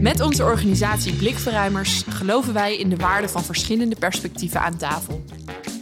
Met onze organisatie Blikverruimers geloven wij in de waarde van verschillende perspectieven aan tafel.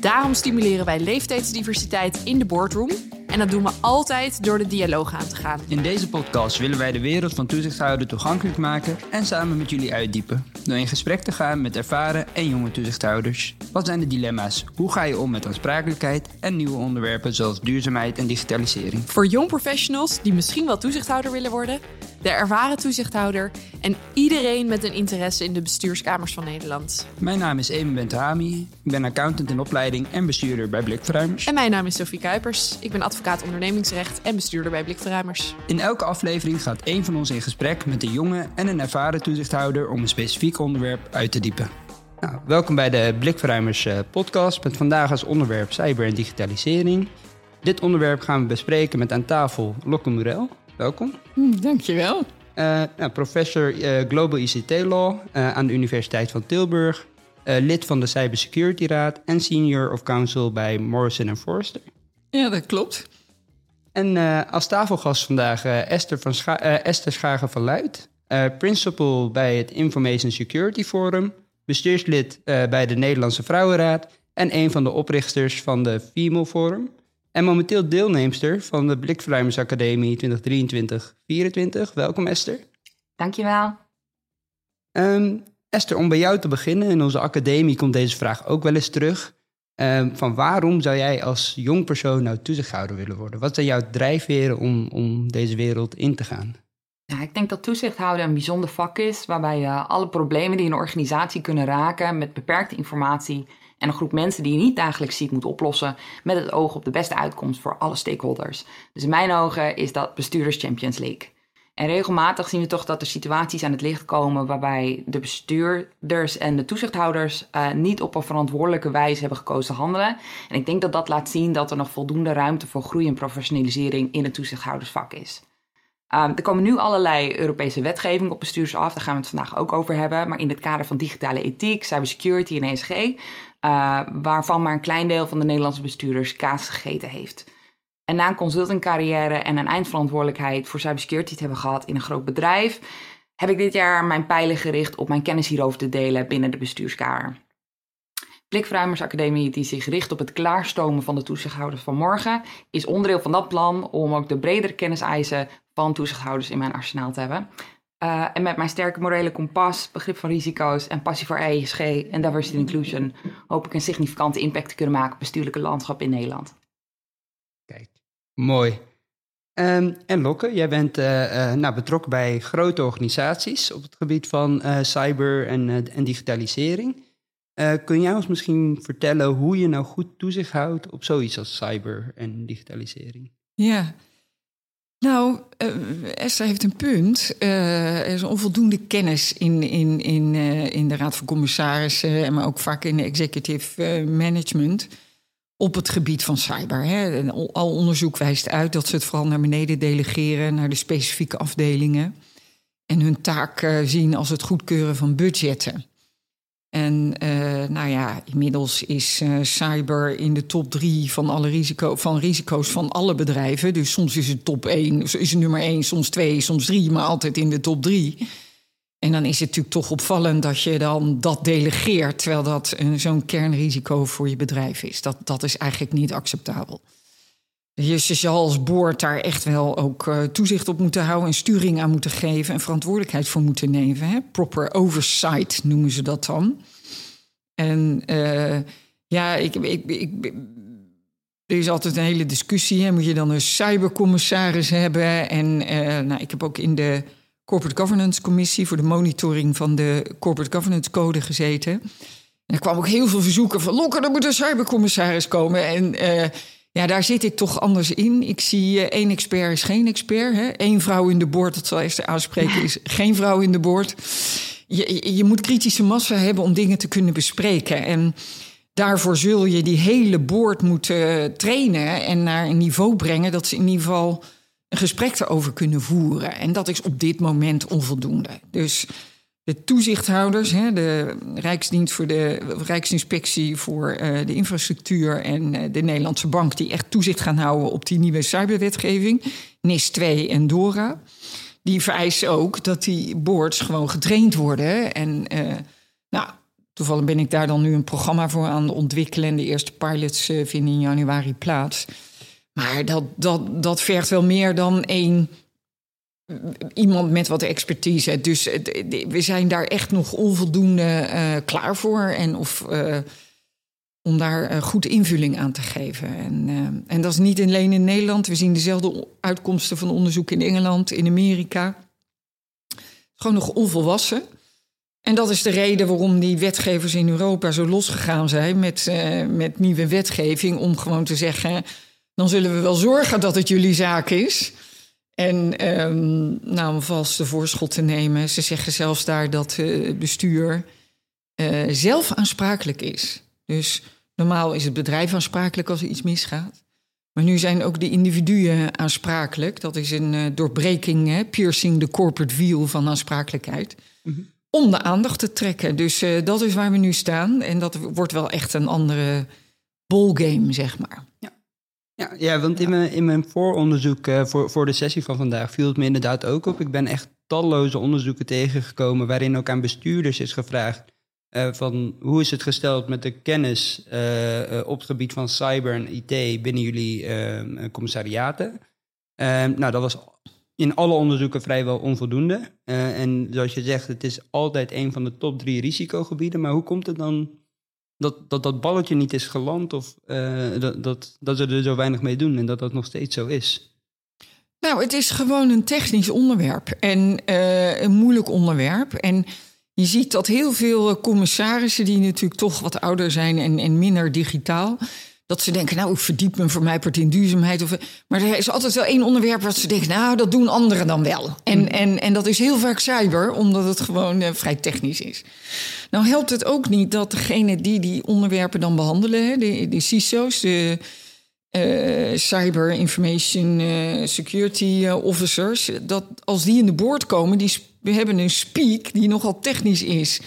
Daarom stimuleren wij leeftijdsdiversiteit in de boardroom en dat doen we altijd door de dialoog aan te gaan. In deze podcast willen wij de wereld van toezichthouder toegankelijk maken en samen met jullie uitdiepen. Door in gesprek te gaan met ervaren en jonge toezichthouders. Wat zijn de dilemma's? Hoe ga je om met aansprakelijkheid en nieuwe onderwerpen zoals duurzaamheid en digitalisering? Voor jong professionals die misschien wel toezichthouder willen worden, de ervaren toezichthouder en iedereen met een interesse in de bestuurskamers van Nederland. Mijn naam is Eben Bentami. Ik ben accountant in opleiding en bestuurder bij Blikverruimers. En mijn naam is Sophie Kuipers. Ik ben advocaat ondernemingsrecht en bestuurder bij Blikverruimers. In elke aflevering gaat één van ons in gesprek met een jonge en een ervaren toezichthouder om een specifiek onderwerp uit te diepen. Nou, welkom bij de Blikverruimers eh, podcast met vandaag als onderwerp cyber en digitalisering. Dit onderwerp gaan we bespreken met aan tafel Lokke Morel. Welkom. Hm, dankjewel. Uh, nou, professor uh, Global ICT Law uh, aan de Universiteit van Tilburg. lid van de Cybersecurity Raad en Senior of Counsel bij Morrison Forrester. Ja, dat klopt. En als tafelgast vandaag Esther, van Scha Esther Schagen van Luid. principal bij het Information Security Forum. Bestuurslid bij de Nederlandse Vrouwenraad. En een van de oprichters van de Female Forum. En momenteel deelnemster van de Blikverruimersacademie 2023-24. Welkom Esther. Dankjewel. Um, Esther, om bij jou te beginnen, in onze academie komt deze vraag ook wel eens terug. Um, van waarom zou jij als jong persoon nou toezichthouder willen worden? Wat zijn jouw drijfveren om, om deze wereld in te gaan? Ja, ik denk dat toezichthouder een bijzonder vak is, waarbij je alle problemen die een organisatie kunnen raken met beperkte informatie en een groep mensen die je niet dagelijks ziet moet oplossen met het oog op de beste uitkomst voor alle stakeholders. Dus in mijn ogen is dat bestuurders Champions League. En regelmatig zien we toch dat er situaties aan het licht komen waarbij de bestuurders en de toezichthouders uh, niet op een verantwoordelijke wijze hebben gekozen te handelen. En ik denk dat dat laat zien dat er nog voldoende ruimte voor groei en professionalisering in het toezichthoudersvak is. Um, er komen nu allerlei Europese wetgeving op bestuurders af, daar gaan we het vandaag ook over hebben. Maar in het kader van digitale ethiek, cybersecurity en ESG uh, waarvan maar een klein deel van de Nederlandse bestuurders kaas gegeten heeft. En na een consultingcarrière en een eindverantwoordelijkheid voor cybersecurity te hebben gehad in een groot bedrijf, heb ik dit jaar mijn pijlen gericht op mijn kennis hierover te delen binnen de bestuurskamer. Blikverruimersacademie, die zich richt op het klaarstomen van de toezichthouders van morgen, is onderdeel van dat plan om ook de bredere kenniseisen van toezichthouders in mijn arsenaal te hebben. Uh, en met mijn sterke morele kompas, begrip van risico's en passie voor ESG en diversity and inclusion hoop ik een significante impact te kunnen maken op bestuurlijke landschap in Nederland. Kijk, mooi. Um, en Lokke, jij bent uh, uh, nou, betrokken bij grote organisaties op het gebied van cyber en, en digitalisering. kun jij ons misschien vertellen hoe je nou goed toezicht houdt op zoiets als cyber en digitalisering? Ja, nou, uh, Esther heeft een punt. Uh, er is onvoldoende kennis in, in, in, uh, in de Raad van Commissarissen, maar ook vaak in de executive management op het gebied van cyber. Hè. Al onderzoek wijst uit dat ze het vooral naar beneden delegeren, naar de specifieke afdelingen. En hun taak zien als het goedkeuren van budgetten. En uh, nou ja, inmiddels is uh, cyber in de top drie van alle risico, van risico's van alle bedrijven. Dus soms is het top één, is het nummer één, soms twee, soms drie, maar altijd in de top drie. En dan is het natuurlijk toch opvallend dat je dan dat delegeert, terwijl dat zo'n kernrisico voor je bedrijf is. Dat, dat is eigenlijk niet acceptabel. Je zal als boord daar echt wel ook uh, toezicht op moeten houden en sturing aan moeten geven en verantwoordelijkheid voor moeten nemen. Hè? Proper oversight noemen ze dat dan. En uh, ja, ik, ik, ik, er is altijd een hele discussie. Hè? Moet je dan een cybercommissaris hebben? En uh, nou, ik heb ook in de Corporate Governance Commissie voor de monitoring van de Corporate Governance Code gezeten. En er kwam ook heel veel verzoeken van Lokker, er moet een cybercommissaris komen. En ja, daar zit ik toch anders in. Ik zie uh, één expert is geen expert. Hè? Eén vrouw in de boord, dat zal eerst aanspreken, is geen vrouw in de boord. Je, je moet kritische massa hebben om dingen te kunnen bespreken. En daarvoor zul je die hele boord moeten trainen en naar een niveau brengen dat ze in ieder geval een gesprek erover kunnen voeren. En dat is op dit moment onvoldoende. Dus de toezichthouders, de Rijksdienst voor de Rijksinspectie voor eh, de infrastructuur en eh, de Nederlandse Bank, die echt toezicht gaan houden op die nieuwe cyberwetgeving, NIS 2 en DORA. die vereisen ook dat die boards gewoon getraind worden. En uh, nou, toevallig ben ik daar dan nu een programma voor aan het ontwikkelen. En de eerste pilots vinden in januari plaats. Maar dat, dat, dat vergt wel meer dan één iemand met wat expertise. Dus we zijn daar echt nog onvoldoende uh, klaar voor. En of om daar goed invulling aan te geven. En, en dat is niet alleen in Nederland. We zien dezelfde uitkomsten van onderzoek in Engeland, in Amerika. Gewoon nog onvolwassen. En dat is de reden waarom die wetgevers in Europa zo losgegaan zijn met, met nieuwe wetgeving. Om gewoon te zeggen: dan zullen we wel zorgen dat het jullie zaak is. En um, nou, om vast de voorschot te nemen. Ze zeggen zelfs daar dat uh, het bestuur zelf aansprakelijk is. Dus Normaal is het bedrijf aansprakelijk als er iets misgaat. Maar nu zijn ook de individuen aansprakelijk. Dat is een uh, doorbreking, hè, piercing de corporate view van aansprakelijkheid. Mhm. Om de aandacht te trekken. Dus dat is waar we nu staan. En dat wordt wel echt een andere ballgame, zeg maar. Ja. Ja, ja, want in mijn, in mijn vooronderzoek uh, voor, voor de sessie van vandaag viel het me inderdaad ook op. Ik ben echt talloze onderzoeken tegengekomen waarin ook aan bestuurders is gevraagd uh, van hoe is het gesteld met de kennis uh, op het gebied van cyber en IT binnen jullie uh, commissariaten? Ehm, nou, dat was in alle onderzoeken vrijwel onvoldoende. en zoals je zegt, het is altijd een van de top drie risicogebieden. Maar hoe komt het dan dat dat, dat balletje niet is geland of dat, dat, dat ze er zo weinig mee doen en dat dat nog steeds zo is? Nou, het is gewoon een technisch onderwerp en een moeilijk onderwerp. En je ziet dat heel veel eh, commissarissen, die natuurlijk toch wat ouder zijn en, en minder digitaal, dat ze denken, nou, ik verdiep me voor mij part in duurzaamheid. Of, maar er is altijd wel één onderwerp wat ze denken, nou, dat doen anderen dan wel. En, hmm. en, en dat is heel vaak cyber, omdat het gewoon uh, vrij technisch is. Nou helpt het ook niet dat degene die die onderwerpen dan behandelen, de, de CISO's, de uh, Cyber Information uh, Security Officers, dat als die in de boord komen, die we hebben een speak die nogal technisch is.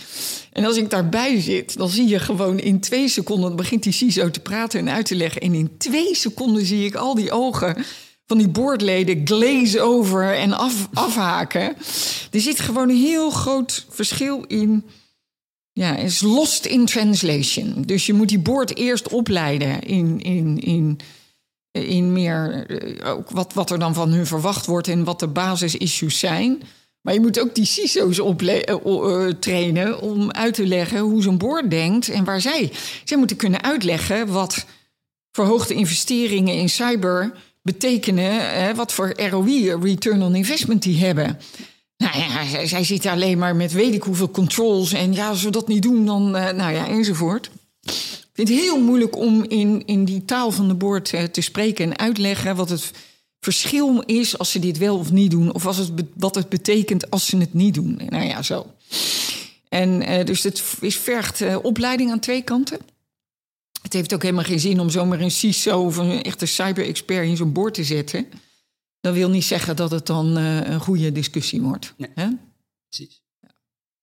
En als ik daarbij zit, dan zie je gewoon in twee seconden... begint die CISO te praten en uit te leggen. En in twee seconden zie ik al die ogen van die boordleden glaze over en af, afhaken. Er zit gewoon een heel groot verschil in... Ja, is lost in translation. Dus je moet die boord eerst opleiden in... in, in in meer eh, ook wat, wat er dan van hun verwacht wordt en wat de basisissues zijn. Maar je moet ook die CISO's uh, trainen om uit te leggen hoe zo'n boord denkt en waar zij. Zij moeten kunnen uitleggen wat verhoogde investeringen in cyber betekenen, hè, wat voor ROI, return on investment, die hebben. Nou ja, zij, zitten alleen maar met weet ik hoeveel controls en ja, als we dat niet doen, dan, uh, nou ja, enzovoort. Ik vind het heel moeilijk om in, in die taal van de boord te spreken en uitleggen wat het verschil is als ze dit wel of niet doen, of als het wat het betekent als ze het niet doen. Nou ja, zo. En uh, dus het is vergt uh, opleiding aan twee kanten. Het heeft ook helemaal geen zin om zomaar een CISO of een echte cyber-expert in zo'n boord te zetten. Dat wil niet zeggen dat het dan uh, een goede discussie wordt. Nee. Hè? Precies.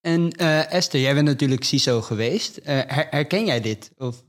En Esther, jij bent natuurlijk CISO geweest. Her herken jij dit? Of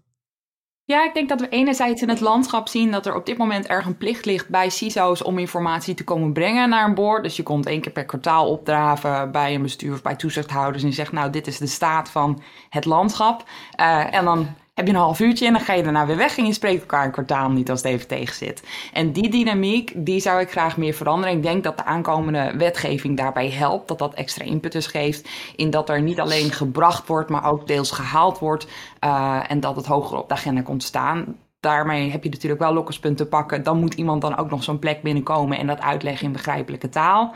ja, ik denk dat we enerzijds in het landschap zien dat er op dit moment erg een plicht ligt bij CISO's om informatie te komen brengen naar een boord. Dus je komt één keer per kwartaal opdraven bij een bestuur of bij toezichthouders en je zegt nou dit is de staat van het landschap. Uh, en dan heb je een half uurtje en dan ga je daarna weer weg en je spreekt elkaar een kwartaal niet als het even tegen zit. En die dynamiek, die zou ik graag meer veranderen. Ik denk dat de aankomende wetgeving daarbij helpt, dat dat extra impetus geeft in dat er niet alleen gebracht wordt, maar ook deels gehaald wordt uh, en dat het hoger op de agenda komt staan daarmee heb je natuurlijk wel lokkerspunten te pakken. Dan moet iemand dan ook nog zo'n plek binnenkomen en dat uitleggen in begrijpelijke taal.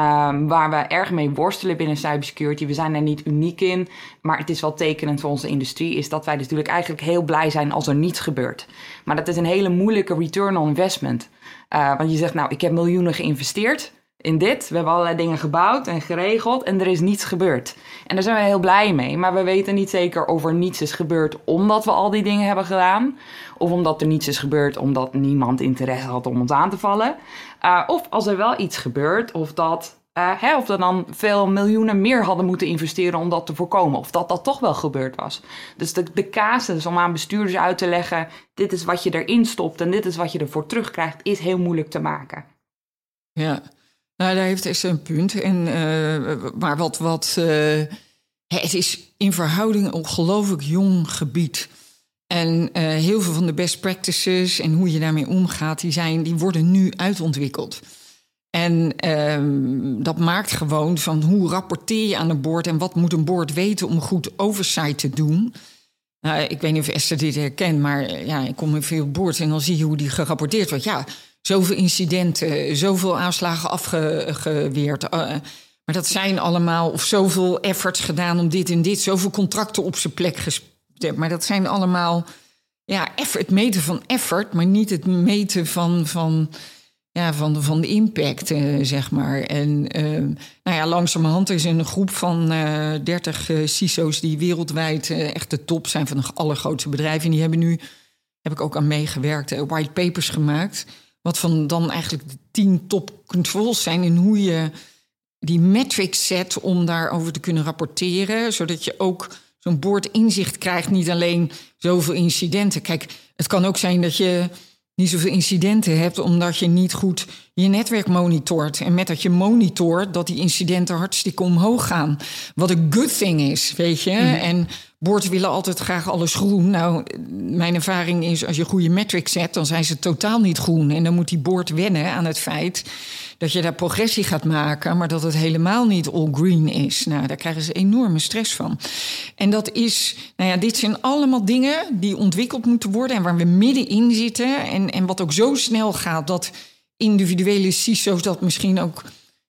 Um, waar we erg mee worstelen binnen cybersecurity. We zijn er niet uniek in, maar het is wel tekenend voor onze industrie. Is dat wij natuurlijk eigenlijk heel blij zijn als er niets gebeurt. Maar dat is een hele moeilijke return on investment. Uh, want je zegt, nou, ik heb miljoenen geïnvesteerd in dit. We hebben allerlei dingen gebouwd en geregeld en er is niets gebeurd. En daar zijn we heel blij mee. Maar we weten niet zeker of er niets is gebeurd omdat we al die dingen hebben gedaan. Of omdat er niets is gebeurd omdat niemand interesse had om ons aan te vallen. Uh, of als er wel iets gebeurt, of dat. Uh, hè, of er dan veel miljoenen meer hadden moeten investeren om dat te voorkomen. Of dat dat toch wel gebeurd was. Dus de, de casus om aan bestuurders uit te leggen: dit is wat je erin stopt en dit is wat je ervoor terugkrijgt, is heel moeilijk te maken. Ja, Nou, daar heeft Esther een punt. En, uh, maar wat, wat uh, het is in verhouding een ongelooflijk jong gebied. En uh, heel veel van de best practices en hoe je daarmee omgaat, die, zijn, die worden nu uitontwikkeld. En um, dat maakt gewoon van hoe rapporteer je aan een boord en wat moet een boord weten om goed oversight te doen. Nou, ik weet niet of Esther dit herkent, maar ja, ik kom in veel boords en dan zie je hoe die gerapporteerd wordt. Ja, zoveel incidenten, zoveel aanslagen afgeweerd. Uh, maar dat zijn allemaal, of zoveel efforts gedaan om dit en dit, zoveel contracten op zijn plek gespeeld. Maar dat zijn allemaal, ja, het meten van effort, maar niet het meten van, van, ja, van, van de impact, uh, zeg maar. En uh, nou ja, langzamerhand is een groep van uh, 30 CISO's die wereldwijd echt de top zijn van de allergrootste bedrijven. En die hebben nu, heb ik ook aan meegewerkt, white papers gemaakt wat van dan eigenlijk de tien top controls zijn in hoe je die metrics zet om daarover te kunnen rapporteren, zodat je ook zo'n boord inzicht krijgt, niet alleen zoveel incidenten. Kijk, het kan ook zijn dat je niet zoveel incidenten hebt omdat je niet goed je netwerk monitort. En met dat je monitort, dat die incidenten hartstikke omhoog gaan. Wat een good thing is, weet je. Mhm. En boards willen altijd graag alles groen. Nou, mijn ervaring is, als je goede metrics zet, dan zijn ze totaal niet groen. En dan moet die board wennen aan het feit dat je daar progressie gaat maken, maar dat het helemaal niet all green is. Nou, daar krijgen ze enorme stress van. En dat is, nou ja, dit zijn allemaal dingen die ontwikkeld moeten worden en waar we middenin zitten. En, en wat ook zo snel gaat dat individuele CISO's dat misschien ook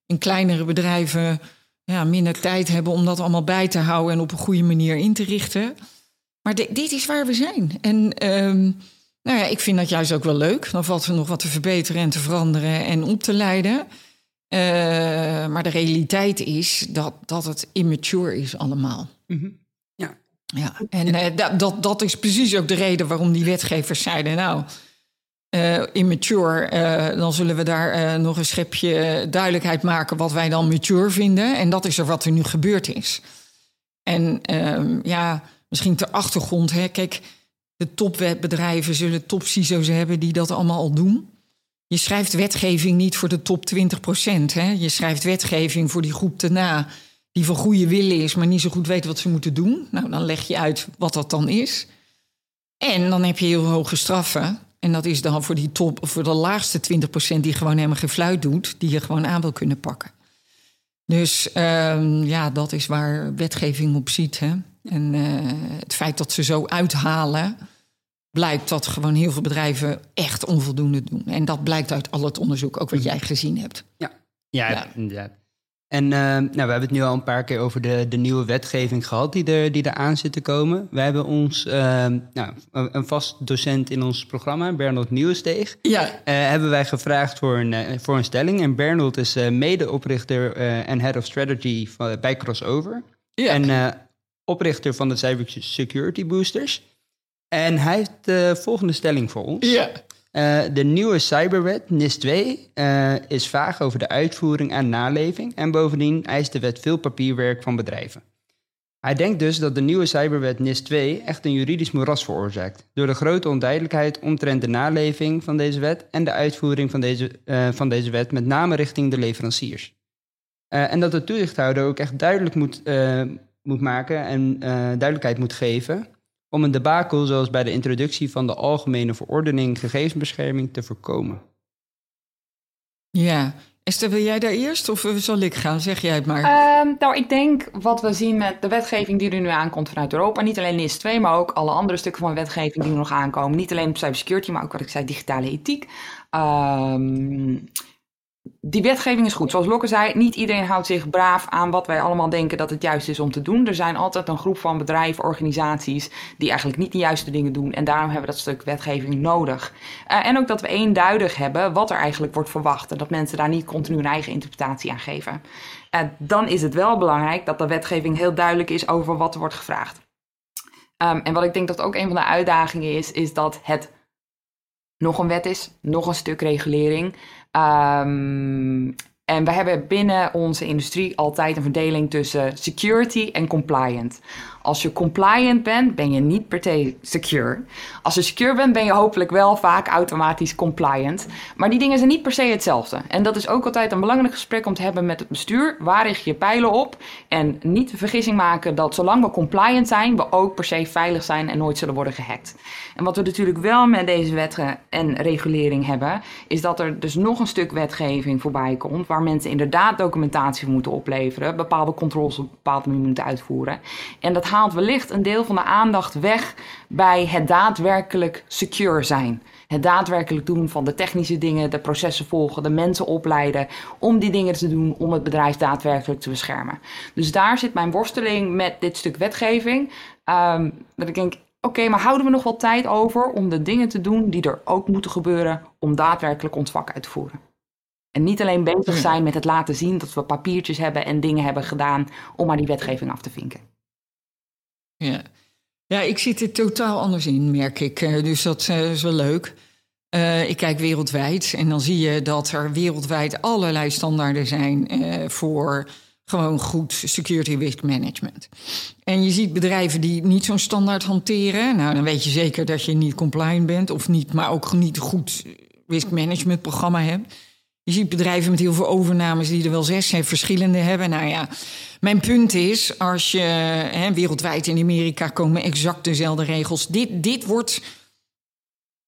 in kleinere bedrijven ja, minder tijd hebben om dat allemaal bij te houden en op een goede manier in te richten. Maar dit is waar we zijn. En um, nou ja, ik vind dat juist ook wel leuk. Dan valt er nog wat te verbeteren en te veranderen en op te leiden. Uh, maar de realiteit is dat, dat het immature is allemaal. Mm -hmm. Ja. ja. En uh, dat, dat, dat is precies ook de reden waarom die wetgevers zeiden... nou, uh, immature, uh, dan zullen we daar uh, nog een schepje duidelijkheid maken wat wij dan mature vinden. En dat is er wat er nu gebeurd is. En ehm, ja, misschien ter achtergrond, hè, kijk, de topwetbedrijven zullen top CISO's hebben die dat allemaal al doen. Je schrijft wetgeving niet voor de top 20 procent. Je schrijft wetgeving voor die groep daarna die van goede willen is, maar niet zo goed weet wat ze moeten doen. Nou, dan leg je uit wat dat dan is. En dan heb je heel hoge straffen. En dat is dan voor die top, voor de laagste 20% die gewoon helemaal geen fluit doet, die je gewoon aan wil kunnen pakken. Dus um, ja, dat is waar wetgeving op ziet. Hè? En uh, het feit dat ze zo uithalen, blijkt dat gewoon heel veel bedrijven echt onvoldoende doen. En dat blijkt uit al het onderzoek, ook wat jij gezien hebt. Ja, ja, ja. inderdaad. En uh, nou, we hebben het nu al een paar keer over de, de nieuwe wetgeving gehad die er, die er aan zit te komen. We hebben ons, uh, nou, een vast docent in ons programma, Bernard Nieuwensteeg, ja. Uh, hebben wij gevraagd voor een, eh, voor een stelling. En Bernard is medeoprichter en head of strategy van, bij Crossover. Ja. En oprichter van de Cybersecurity Boosters. En hij heeft de volgende stelling voor ons. Ja. Uh, de nieuwe cyberwet, NIS 2, uh, is vaag over de uitvoering en naleving. En bovendien eist de wet veel papierwerk van bedrijven. Hij denkt dus dat de nieuwe cyberwet NIS 2 echt een juridisch moeras veroorzaakt. Door de grote onduidelijkheid omtrent de naleving van deze wet en de uitvoering van deze, uh, van deze wet, met name richting de leveranciers. en dat de toezichthouder ook echt duidelijk moet, moet maken en duidelijkheid moet geven om een debakel zoals bij de introductie van de Algemene Verordening Gegevensbescherming te voorkomen. Ja, Esther, wil jij daar eerst of zal ik gaan? Zeg jij het maar. Uh, nou, ik denk wat we zien met de wetgeving die er nu aankomt vanuit Europa, niet alleen NIS 2, maar ook alle andere stukken van wetgeving die er nog aankomen. Niet alleen op cybersecurity, maar ook wat ik zei, digitale ethiek. Um, die wetgeving is goed. Zoals Lokke zei, niet iedereen houdt zich braaf aan wat wij allemaal denken dat het juist is om te doen. Er zijn altijd een groep van bedrijven, organisaties die eigenlijk niet de juiste dingen doen. En daarom hebben we dat stuk wetgeving nodig. Uh, en ook dat we eenduidig hebben wat er eigenlijk wordt verwacht. En dat mensen daar niet continu hun eigen interpretatie aan geven. Uh, dan is het wel belangrijk dat de wetgeving heel duidelijk is over wat er wordt gevraagd. Um, en wat ik denk dat ook een van de uitdagingen is, is dat het nog een wet is, nog een stuk regulering. Um, en we hebben binnen onze industrie altijd een verdeling tussen security en compliant. Als je compliant bent, ben je niet per se secure. Als je secure bent, ben je hopelijk wel vaak automatisch compliant. Maar die dingen zijn niet per se hetzelfde. En dat is ook altijd een belangrijk gesprek om te hebben met het bestuur. Waar richt je pijlen op? En niet de vergissing maken dat zolang we compliant zijn, we ook per se veilig zijn en nooit zullen worden gehackt. En wat we natuurlijk wel met deze wetten en regulering hebben, is dat er dus nog een stuk wetgeving voorbij komt waar mensen inderdaad documentatie moeten opleveren, bepaalde controles op bepaalde manier moeten uitvoeren. En dat haalt wellicht een deel van de aandacht weg bij het daadwerkelijk secure zijn. Het daadwerkelijk doen van de technische dingen, de processen volgen, de mensen opleiden om die dingen te doen om het bedrijf daadwerkelijk te beschermen. Dus daar zit mijn worsteling met dit stuk wetgeving. Ehm, dat ik denk, oké, maar houden we nog wel tijd over om de dingen te doen die er ook moeten gebeuren om daadwerkelijk ons vak uit te voeren? En niet alleen bezig zijn met het laten zien dat we papiertjes hebben en dingen hebben gedaan om maar die wetgeving af te vinken. Ja, ja ik zit er totaal anders in, merk ik. Eh, dus dat eh, is wel leuk. Uh, ik kijk wereldwijd en dan zie je dat er wereldwijd allerlei standaarden zijn voor gewoon goed security risk management. En je ziet bedrijven die niet zo'n standaard hanteren. Nou, dan weet je zeker dat je niet compliant bent of niet, maar ook niet goed risk management programma hebt. Je ziet bedrijven met heel veel overnames die er wel zes verschillende hebben. Nou ja, mijn punt is, als je hè, wereldwijd in Amerika komen exact dezelfde regels. Dit, dit wordt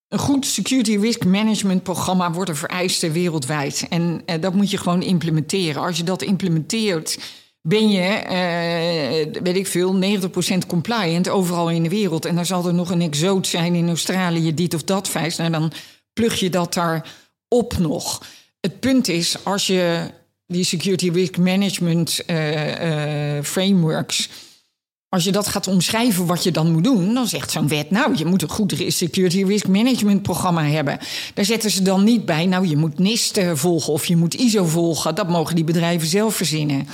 een goed security risk management programma wordt een vereiste wereldwijd. En uh, dat moet je gewoon implementeren. Als je dat implementeert, ben je, uh, weet ik veel, 90% compliant overal in de wereld. En dan zal er nog een exoot zijn in Australië, dit of dat veist. Nou, dan plug je dat daar op nog. Het punt is, als je die security risk management uh, frameworks als je dat gaat omschrijven wat je dan moet doen, dan zegt zo'n wet, nou, je moet een goed security risk management programma hebben. Daar zetten ze dan niet bij, nou, je moet NIST volgen of je moet ISO volgen. Dat mogen die bedrijven zelf verzinnen.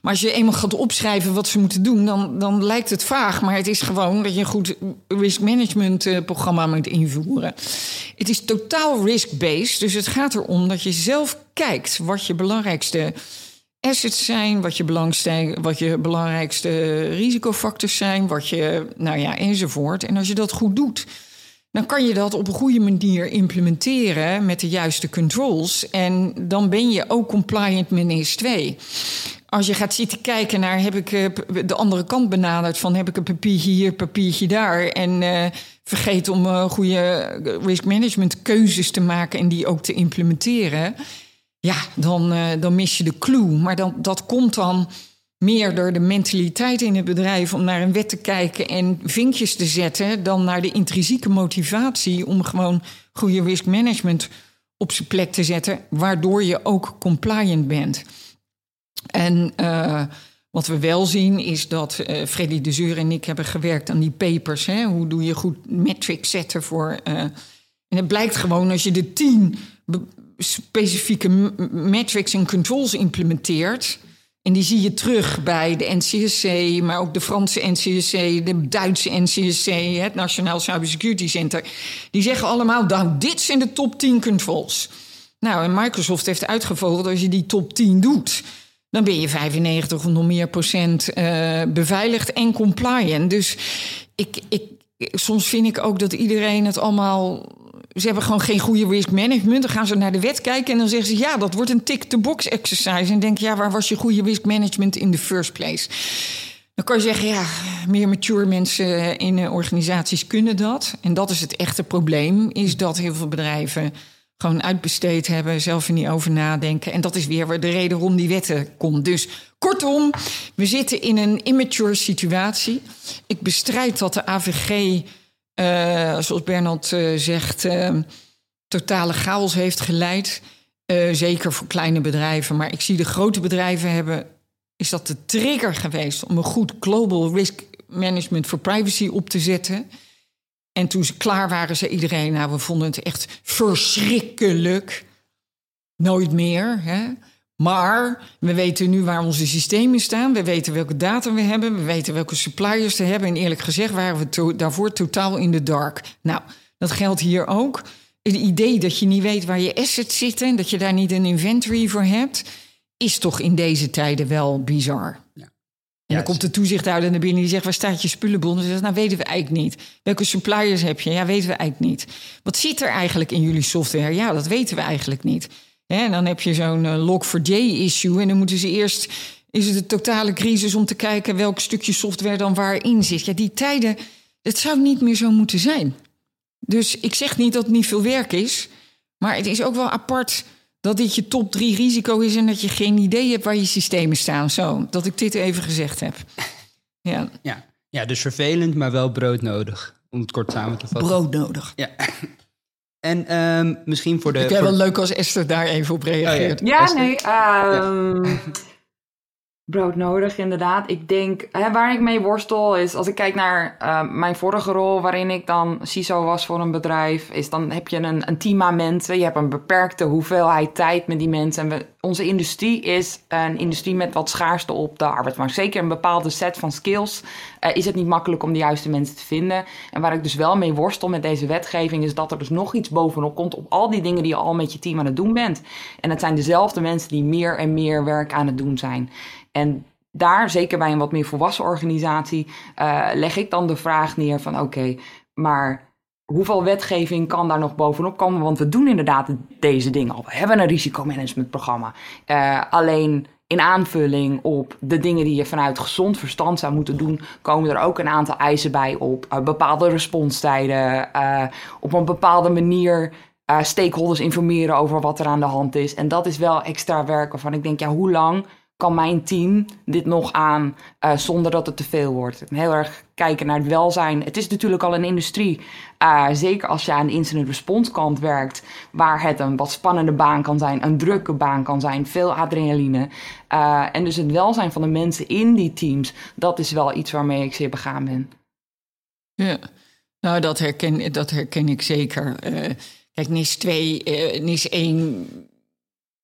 Maar als je eenmaal gaat opschrijven wat ze moeten doen, dan, dan lijkt het vaag. Maar het is gewoon dat je een goed risk management eh, programma moet invoeren. Het is totaal risk-based, dus het gaat erom dat je zelf kijkt wat je belangrijkste assets zijn, wat je, wat je belangrijkste risicofactors zijn, wat je, nou ja, enzovoort. En als je dat goed doet, dan kan je dat op een goede manier implementeren met de juiste controls. En dan ben je ook compliant met NIS 2. Als je gaat zitten kijken naar, heb ik eh, de andere kant benaderd van heb ik een papiertje hier, papiertje daar. En uh, vergeet om uh, goede risk management keuzes te maken en die ook te implementeren ja, dan, dan mis je de clue. Maar dan, dat komt dan meer door de mentaliteit in het bedrijf om naar een wet te kijken en vinkjes te zetten, dan naar de intrinsieke motivatie om gewoon goede risk management op zijn plek te zetten, waardoor je ook compliant bent. En uh, wat we wel zien is dat uh, Freddy de Zeur en ik hebben gewerkt aan die papers. Hè? Hoe doe je goed metrics zetten voor. en het blijkt gewoon als je de tien specifieke metrics en controls implementeert. En die zie je terug bij de NCSC, maar ook de Franse NCSC, de Duitse NCSC, het Nationaal Cybersecurity Center. Die zeggen allemaal, nou, dit zijn de top 10 controls. Nou, en Microsoft heeft uitgevogeld, als je die top 10 doet, dan ben je 95 of nog meer procent uh, beveiligd en compliant. Dus ik, ik, soms vind ik ook dat iedereen het allemaal ze hebben gewoon geen goede risk management. Dan gaan ze naar de wet kijken en dan zeggen ze: ja, dat wordt een tick-the-box exercise. En denk ja, waar was je goede risk management in the first place? Dan kan je zeggen, ja, meer mature mensen in organisaties kunnen dat. En dat is het echte probleem, is dat heel veel bedrijven gewoon uitbesteed hebben, zelf er niet over nadenken. En dat is weer de reden waarom die wetten komt. Dus kortom, we zitten in een immature situatie. Ik bestrijd dat de AVG uh, zoals Bernard uh, zegt, uh, totale chaos heeft geleid. zeker voor kleine bedrijven. Maar ik zie de grote bedrijven hebben. Is dat de trigger geweest om een goed global risk management voor privacy op te zetten? En toen ze klaar waren, zei iedereen: Nou, we vonden het echt verschrikkelijk. Nooit meer. Hè? Maar we weten nu waar onze systemen staan. We weten welke data we hebben. We weten welke suppliers we hebben. En eerlijk gezegd waren we daarvoor totaal in de dark. Nou, dat geldt hier ook. Het idee dat je niet weet waar je assets zitten... en dat je daar niet een inventory voor hebt... is toch in deze tijden wel bizar. Ja. En dan komt de toezichthouder naar binnen die zegt: Waar staat je spullenbon? Dan zegt Nou, weten we eigenlijk niet. Welke suppliers heb je? Ja, weten we eigenlijk niet. Wat zit er eigenlijk in jullie software? Ja, dat weten we eigenlijk niet. En dan heb je zo'n eh, Log4j-issue. En dan moeten ze eerst. Is het een totale crisis om te kijken welk stukje software dan waarin zit? Ja, die tijden. Het zou niet meer zo moeten zijn. Dus ik zeg niet dat het niet veel werk is. Maar het is ook wel apart dat dit je top drie risico is en dat je geen idee hebt waar je systemen staan. Zo, dat ik dit even gezegd heb. Ja, Ja. ja, dus vervelend, maar wel broodnodig. Om het kort samen te vatten. brood nodig. Ja. En ehm, misschien voor de... Ik voor- wel leuk als Esther daar even op reageert. Ja, Esther? nee. ehm, brood nodig, inderdaad. Ik denk, hè, waar ik mee worstel is, als ik kijk naar eh, mijn vorige rol, waarin ik dan CISO was voor een bedrijf, is dan heb je een, een team aan mensen. Je hebt een beperkte hoeveelheid tijd met die mensen. En onze industrie is een industrie met wat schaarste op de arbeidsmarkt. Zeker een bepaalde set van skills eh, is het niet makkelijk om de juiste mensen te vinden. En waar ik dus wel mee worstel met deze wetgeving, is dat er dus nog iets bovenop komt op al die dingen die je al met je team aan het doen bent. En het zijn dezelfde mensen die meer en meer werk aan het doen zijn. En daar, zeker bij een wat meer volwassen organisatie, eh, leg ik dan de vraag neer van oké, maar hoeveel wetgeving kan daar nog bovenop komen? Want we doen inderdaad deze dingen al. We hebben een risicomanagementprogramma. Eh, alleen in aanvulling op de dingen die je vanuit gezond verstand zou moeten doen, komen er ook een aantal eisen bij op eh, bepaalde responstijden, op een bepaalde manier eh, stakeholders informeren over wat er aan de hand is. En dat is wel extra werk waarvan ik denk, ja, hoe lang kan mijn team dit nog aan eh, zonder dat het te veel wordt? Heel erg kijken naar het welzijn. Het is natuurlijk al een industrie, eh, zeker als je aan de incident response kant werkt, waar het een wat spannende baan kan zijn, een drukke baan kan zijn, veel adrenaline. Eh, en dus het welzijn van de mensen in die teams, dat is wel iets waarmee ik zeer begaan ben. Ja, nou dat herken, dat herken ik zeker. Kijk, NIS 2, eh, NIS 1,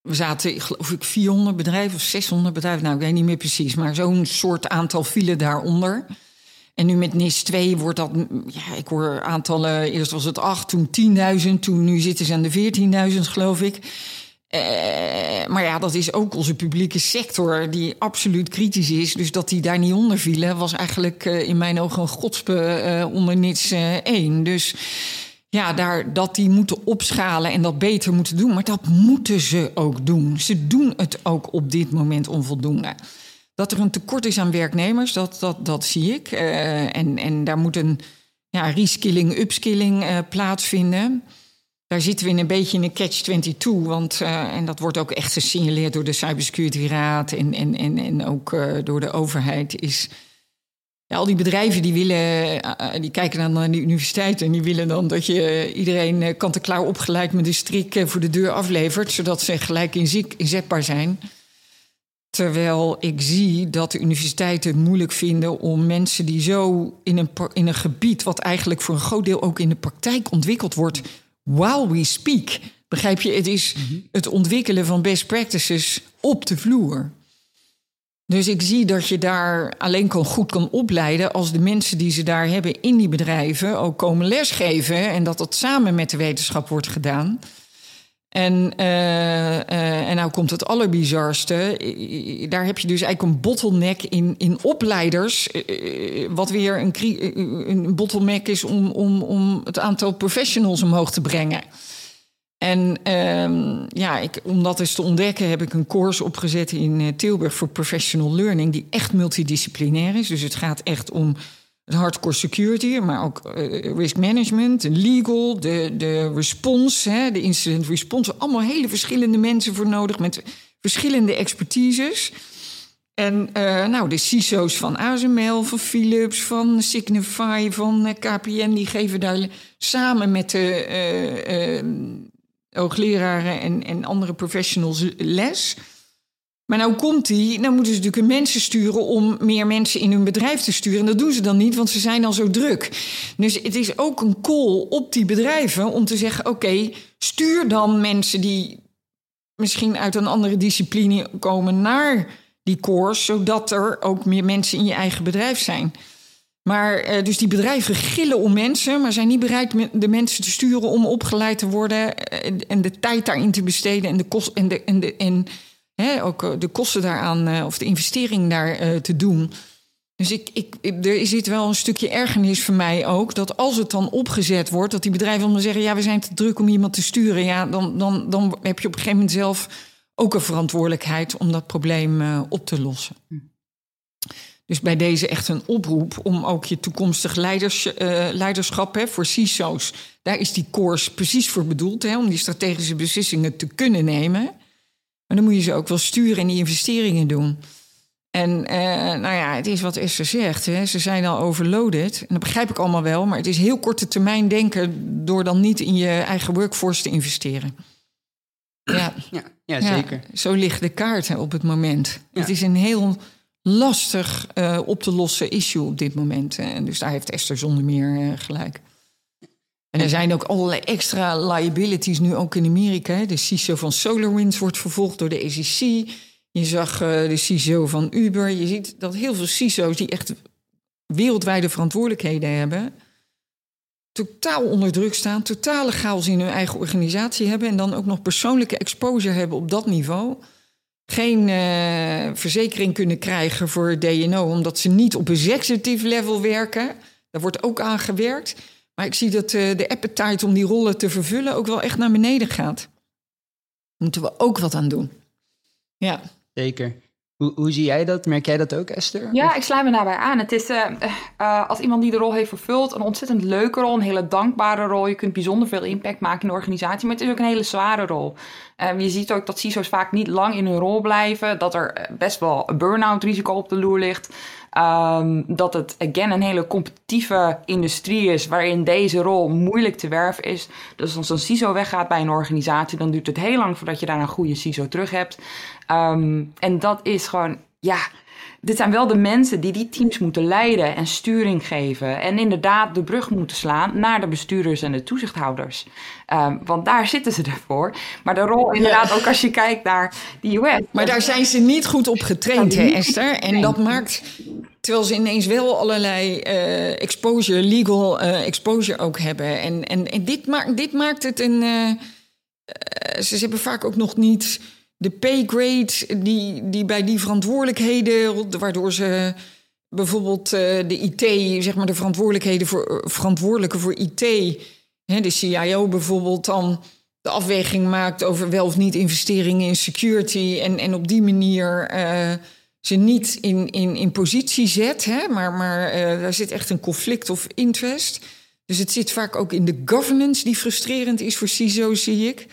we zaten geloof ik 400 bedrijven of 600 bedrijven, nou ik weet niet meer precies, maar zo'n soort aantal vielen daaronder. En nu met NIS 2 wordt dat, ja, ik hoor aantallen, eerst was het 8, toen 10.000, toen nu zitten ze aan de 14.000 geloof ik. Eh, maar ja, dat is ook onze publieke sector die absoluut kritisch is. Dus dat die daar niet onder vielen, was eigenlijk eh, in mijn ogen een godspe eh, onder NIS eh, 1. Dus ja, daar, dat die moeten opschalen en dat beter moeten doen. Maar dat moeten ze ook doen. Ze doen het ook op dit moment onvoldoende. Dat er een tekort is aan werknemers, dat, dat, dat zie ik. Eh, en, en daar moet een ja, reskilling, upskilling eh, plaatsvinden. Daar zitten we in een beetje in een catch-22. Want, eh, en dat wordt ook echt gesignaleerd door de Cybersecurity Raad en, en, en, en ook door de overheid. Is ja, al die bedrijven die willen, eh, eh, die kijken dan naar de universiteit en die willen dan dat je iedereen eh, kant-en-klaar opgeleid met een strik eh, voor de deur aflevert, zodat ze gelijk inzi- inzetbaar zijn. Terwijl ik zie dat de universiteiten het moeilijk vinden om mensen die zo in een, in een gebied, wat eigenlijk voor een groot deel ook in de praktijk ontwikkeld wordt, while we speak. Begrijp je? Het is het ontwikkelen van best practices op de vloer. Dus ik zie dat je daar alleen kan goed kan opleiden als de mensen die ze daar hebben in die bedrijven ook komen lesgeven en dat dat samen met de wetenschap wordt gedaan. En, eh, en nou komt het allerbizarste. Daar heb je dus eigenlijk een bottleneck in, in opleiders. eh, Wat weer een, een bottleneck is om, om, om het aantal professionals omhoog te brengen. En ehm, ja, ik, om dat eens te ontdekken heb ik een course opgezet in eh, Tilburg voor professional learning, die echt multidisciplinair is. Dus het gaat echt om hardcore security, maar ook eh, risk management, legal, de, de response, hè, de incident response. Allemaal hele verschillende mensen voor nodig met verschillende expertises. En eh, nou, de CISO's van ASML, van Philips, van Signify, van KPN, die geven daar samen met de eh, eh, hoogleraren en, en andere professionals les. Maar nou komt die, nou moeten ze natuurlijk mensen sturen om meer mensen in hun bedrijf te sturen. En dat doen ze dan niet, want ze zijn al zo druk. Dus het is ook een call op die bedrijven om te zeggen: oké, stuur dan mensen die misschien uit een andere discipline komen naar die course, zodat er ook meer mensen in je eigen bedrijf zijn. Maar eh, dus die bedrijven gillen om mensen, maar zijn niet bereid de mensen te sturen om opgeleid te worden eh, en de tijd daarin te besteden en de en de en de en hè, ook eh, de kosten daaraan of de investering daar te doen. Dus ik, ik, er zit wel een stukje ergernis voor mij ook. Dat als het dan opgezet wordt, dat die bedrijven dan zeggen: ja, we zijn te druk om iemand te sturen. Ja, dan, dan, dan heb je op een gegeven moment zelf ook een verantwoordelijkheid om dat probleem op te lossen. Hm. Dus bij deze echt een oproep om ook je toekomstig leiders, uh, leiderschap hè, voor CISO's. Daar is die course precies voor bedoeld, hè, om die strategische beslissingen te kunnen nemen. Maar dan moet je ze ook wel sturen en die investeringen doen. En uh, nou ja, het is wat Esther zegt. Hè. Ze zijn al overloaded. En dat begrijp ik allemaal wel. Maar het is heel korte termijn denken door dan niet in je eigen workforce te investeren. Ja, ja, ja zeker. Ja, zo ligt de kaart hè, op het moment. Het is een heel lastig uh, op te lossen issue op dit moment. En dus daar heeft Esther zonder meer uh, gelijk. En er zijn ook allerlei extra liabilities nu ook in Amerika. De CISO van SolarWinds wordt vervolgd door de SEC. Je zag uh, de CISO van Uber. Je ziet dat heel veel CISO's die echt wereldwijde verantwoordelijkheden hebben... totaal onder druk staan, totale chaos in hun eigen organisatie hebben... en dan ook nog persoonlijke exposure hebben op dat niveau geen uh, verzekering kunnen krijgen voor DNO, omdat ze niet op executive level werken. Daar wordt ook aan gewerkt. Maar ik zie dat uh, de appetite om die rollen te vervullen ook wel echt naar beneden gaat. Moeten we ook wat aan doen. Ja. Zeker. Hoe, hoe zie jij dat? Merk jij dat ook, Esther? Ja, ik sluit me daarbij aan. Het is uh, uh, als iemand die de rol heeft vervuld, een ontzettend leuke rol, een hele dankbare rol. Je kunt bijzonder veel impact maken in de organisatie, maar het is ook een hele zware rol. Um, je ziet ook dat CISO's vaak niet lang in hun rol blijven, dat er eh, best wel een burn-out risico op de loer ligt. Um, dat het, again, een hele competitieve industrie is waarin deze rol moeilijk te werven is. Dus als een CISO weggaat bij een organisatie, dan duurt het heel lang voordat je daar een goede CISO terug hebt. Um, en dat is gewoon, ja, dit zijn wel de mensen die die teams moeten leiden en sturing geven. En inderdaad de brug moeten slaan naar de bestuurders en de toezichthouders. Um, want daar zitten ze ervoor. Maar de rol inderdaad, ook als je kijkt naar de US. Maar daar zijn ze niet goed op getraind, hè Esther? En dat maakt, terwijl ze ineens wel allerlei uh, exposure, legal uh, exposure ook hebben. En, en, en dit, maakt, dit maakt het een... Uh, ze hebben vaak ook nog niet de paygrade die, die bij die verantwoordelijkheden, waardoor ze bijvoorbeeld uh, de IT, zeg maar de verantwoordelijkheden voor, verantwoordelijke voor IT, hè, de CIO bijvoorbeeld, dan de afweging maakt over wel of niet investeringen in security en, en op die manier uh, ze niet in, in, in positie zet, hè, maar, maar daar zit echt een conflict of interest. Dus het zit vaak ook in de governance die frustrerend is voor CISO, zie ik.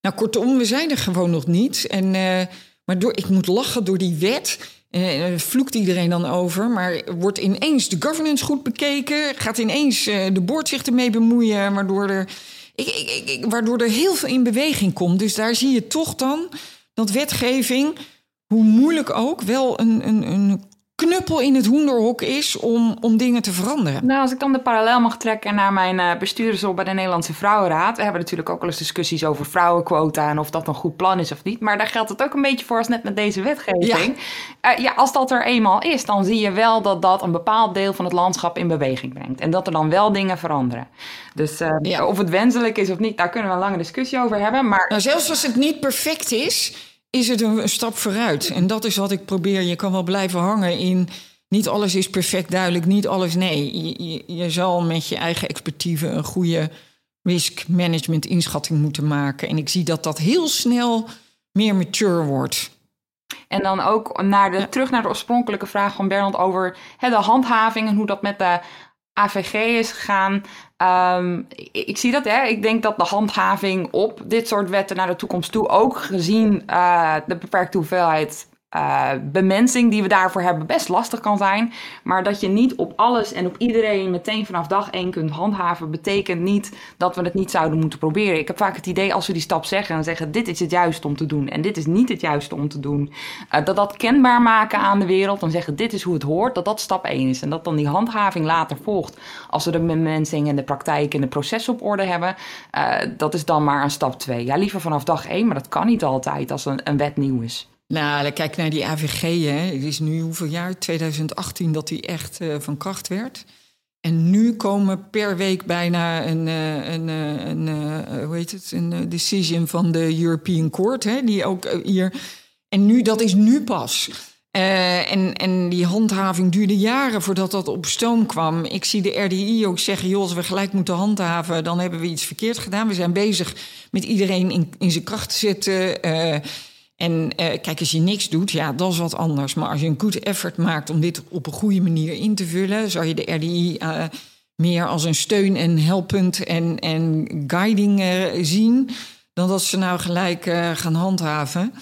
Nou, kortom, we zijn er gewoon nog niet. En, uh, maar door, ik moet lachen door die wet. Uh, vloekt iedereen dan over. Maar wordt ineens de governance goed bekeken? Gaat ineens de board zich ermee bemoeien? Waardoor er, ik, ik, ik, waardoor er heel veel in beweging komt. Dus daar zie je toch dan dat wetgeving, hoe moeilijk ook, wel een, een, een knuppel in het hoenderhok is om, om dingen te veranderen. Nou, als ik dan de parallel mag trekken naar mijn uh, bestuurdersrol bij de Nederlandse Vrouwenraad. We hebben natuurlijk ook wel eens discussies over vrouwenquota en of dat een goed plan is of niet. Maar daar geldt het ook een beetje voor als net met deze wetgeving. Ja. Uh, ja, als dat er eenmaal is, dan zie je wel dat dat een bepaald deel van het landschap in beweging brengt. En dat er dan wel dingen veranderen. Dus uh, ja. of het wenselijk is of niet, daar kunnen we een lange discussie over hebben. Maar... Nou, zelfs als het niet perfect is is het een, stap vooruit. En dat is wat ik probeer. Je kan wel blijven hangen in. Niet alles is perfect duidelijk, niet alles nee. Je, je, je zal met je eigen expertise een goede risk management inschatting moeten maken. En ik zie dat dat heel snel meer mature wordt. En dan ook naar de, terug naar de oorspronkelijke vraag van Bernard over hè, de handhaving en hoe dat met de AVG is gegaan. Um, ik, zie dat, hè. Ik denk dat de handhaving op dit soort wetten naar de toekomst toe, ook gezien uh, de beperkte hoeveelheid uh, bemensing die we daarvoor hebben best lastig kan zijn. Maar dat je niet op alles en op iedereen meteen vanaf dag één kunt handhaven, betekent niet dat we het niet zouden moeten proberen. Ik heb vaak het idee als we die stap zeggen en zeggen: dit is het juiste om te doen en dit is niet het juiste om te doen. Uh, dat dat kenbaar maken aan de wereld en zeggen: dit is hoe het hoort, dat dat stap één is. En dat dan die handhaving later volgt als we de bemensing en de praktijk en de processen op orde hebben. Uh, dat is dan maar een stap twee. Ja, liever vanaf dag één, maar dat kan niet altijd als een, een wet nieuw is. Nou, kijk naar die AVG. Hè. Het is nu hoeveel jaar? 2018 dat die echt uh, van kracht werd. En nu komen per week bijna een, uh, een, uh, een hoe heet het, een decision van de European Court. Hè, die ook hier. En nu, dat is nu pas. En, en die handhaving duurde jaren voordat dat op stoom kwam. Ik zie de RDI ook zeggen: joh, als we gelijk moeten handhaven, dan hebben we iets verkeerd gedaan. We zijn bezig met iedereen in, in zijn kracht te zetten. En uh, kijk, als je niks doet, ja, dat is wat anders. Maar als je een goed effort maakt om dit op een goede manier in te vullen, zou je de RDI meer als een steun en helpunt en, en guiding zien, dan dat ze nou gelijk gaan handhaven.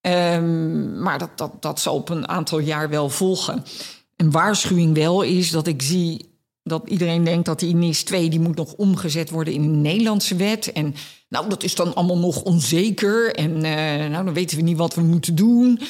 Um, maar dat, dat, dat zal op een aantal jaar wel volgen. Een waarschuwing wel is dat ik zie dat iedereen denkt dat die NIS 2 die moet nog omgezet worden in een Nederlandse wet. En nou, dat is dan allemaal nog onzeker. En uh, nou, dan weten we niet wat we moeten doen.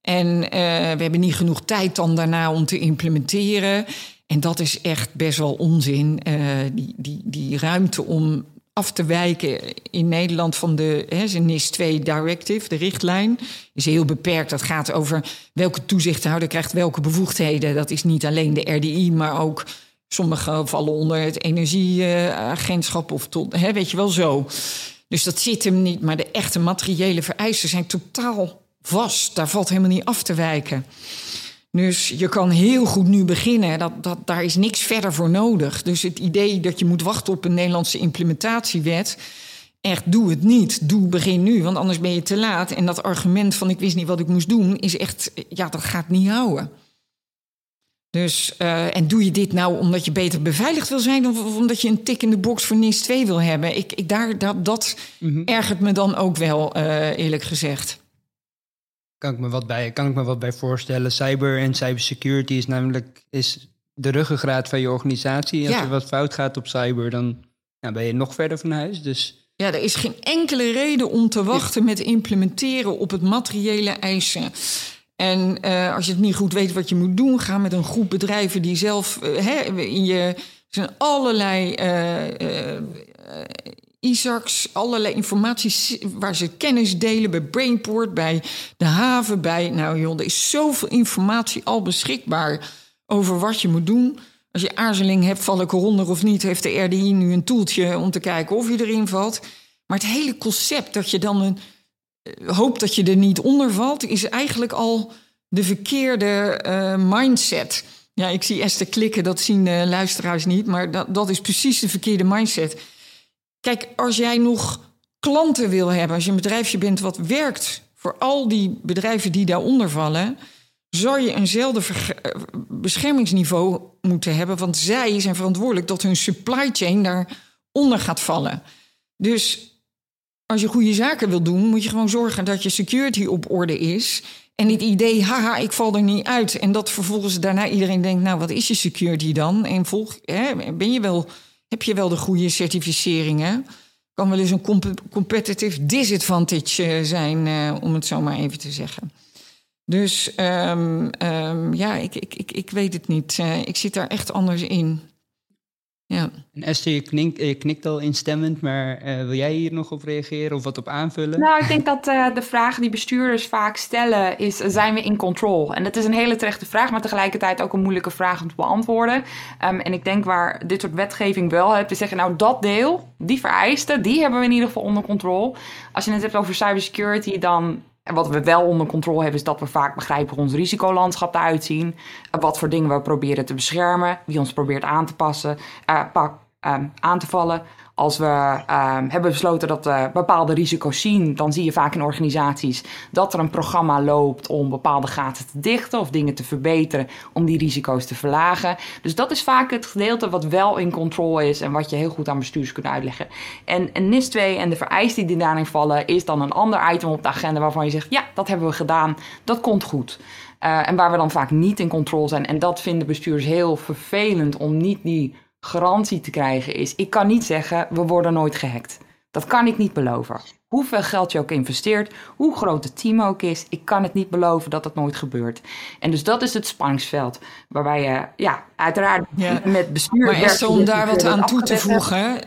En uh, we hebben niet genoeg tijd dan daarna om te implementeren. En dat is echt best wel onzin. Uh, die, die, die ruimte om af te wijken in Nederland van de NIS 2 Directive, de richtlijn, is heel beperkt. Dat gaat over welke toezichthouder krijgt welke bevoegdheden. Dat is niet alleen de RDI, maar ook sommige vallen onder het energieagentschap of tot, hè, weet je wel zo. Dus dat zit hem niet, maar de echte materiële vereisten zijn totaal vast. Daar valt helemaal niet af te wijken. Dus je kan heel goed nu beginnen. Dat, dat, daar is niks verder voor nodig. Dus het idee dat je moet wachten op een Nederlandse implementatiewet. Echt, doe het niet. Doe, begin nu, want anders ben je te laat. En dat argument van ik wist niet wat ik moest doen, is echt, ja, dat gaat niet houden. Dus, uh, en doe je dit nou omdat je beter beveiligd wil zijn... of omdat je een tik in de box voor NIS 2 wil hebben? Ik, ik daar, dat dat mm -hmm. ergert me dan ook wel, uh, eerlijk gezegd kan ik me wat bij, kan ik me wat bij voorstellen. Cyber en cybersecurity is namelijk is de ruggengraat van je organisatie. Als er wat fout gaat op cyber, dan ben je nog verder van huis. Dus... Ja, er is geen enkele reden om te wachten met implementeren op het materiële eisen. En uh, als je het niet goed weet wat je moet doen, ga met een groep bedrijven die zelf uh, hè, in je. Zijn allerlei uh, Isaacs, allerlei informatie waar ze kennis delen bij Brainport, bij de haven, bij. Nou joh, er is zoveel informatie al beschikbaar over wat je moet doen. Als je aarzeling hebt, val ik eronder of niet, heeft de RDI nu een toeltje om te kijken of je erin valt. Maar het hele concept dat je dan een, uh, hoopt dat je er niet onder valt, is eigenlijk al de verkeerde uh, mindset. Ja, ik zie Esther klikken, dat zien de luisteraars niet, maar dat, dat is precies de verkeerde mindset. Kijk, als jij nog klanten wil hebben, als je een bedrijfje bent wat werkt voor al die bedrijven die daaronder vallen, zou je eenzelfde beschermingsniveau moeten hebben, want zij zijn verantwoordelijk dat hun supply chain daaronder gaat vallen. Dus als je goede zaken wil doen, moet je gewoon zorgen dat je security op orde is. En het idee, haha, ik val er niet uit. En dat vervolgens daarna iedereen denkt, nou, wat is je security dan? En volg, hè, ben je wel heb je wel de goede certificeringen. Kan wel eens een comp competitive disadvantage eh, zijn, uh, om het zo maar even te zeggen. Dus um, um, ja, ik, ik, ik, ik weet het niet. Uh, ik zit daar echt anders in. Ja. En Esther, je, knink, je knikt al instemmend, maar uh, wil jij hier nog op reageren of wat op aanvullen? Nou, ik denk dat uh, de vraag die bestuurders vaak stellen is, zijn we in control? En dat is een hele terechte vraag, maar tegelijkertijd ook een moeilijke vraag om te beantwoorden. Um, en ik denk waar dit soort wetgeving wel hebt, te zeggen, nou dat deel, die vereisten, die hebben we in ieder geval onder controle. Als je het hebt over cybersecurity, dan wat we wel onder controle hebben, is dat we vaak begrijpen hoe ons risicolandschap eruit zien. Wat voor dingen we proberen te beschermen. Wie ons probeert aan te passen, uh, pak, uh, aan te vallen. Als we uh, hebben besloten dat we bepaalde risico's zien, dan zie je vaak in organisaties dat er een programma loopt om bepaalde gaten te dichten of dingen te verbeteren om die risico's te verlagen. Dus dat is vaak het gedeelte wat wel in controle is en wat je heel goed aan bestuurders kunt uitleggen. En, en NIS 2 en de vereisten die daarin vallen, is dan een ander item op de agenda waarvan je zegt: ja, dat hebben we gedaan, dat komt goed. Uh, en waar we dan vaak niet in controle zijn. En dat vinden bestuurders heel vervelend om niet die garantie te krijgen is: ik kan niet zeggen, we worden nooit gehackt. Dat kan ik niet beloven. Hoeveel geld je ook investeert, hoe groot het team ook is, ik kan het niet beloven dat dat nooit gebeurt. En dus dat is het spanningsveld waarbij je, ja, uiteraard ja. met bestuur. Maar is om daar wat aan toe te voegen.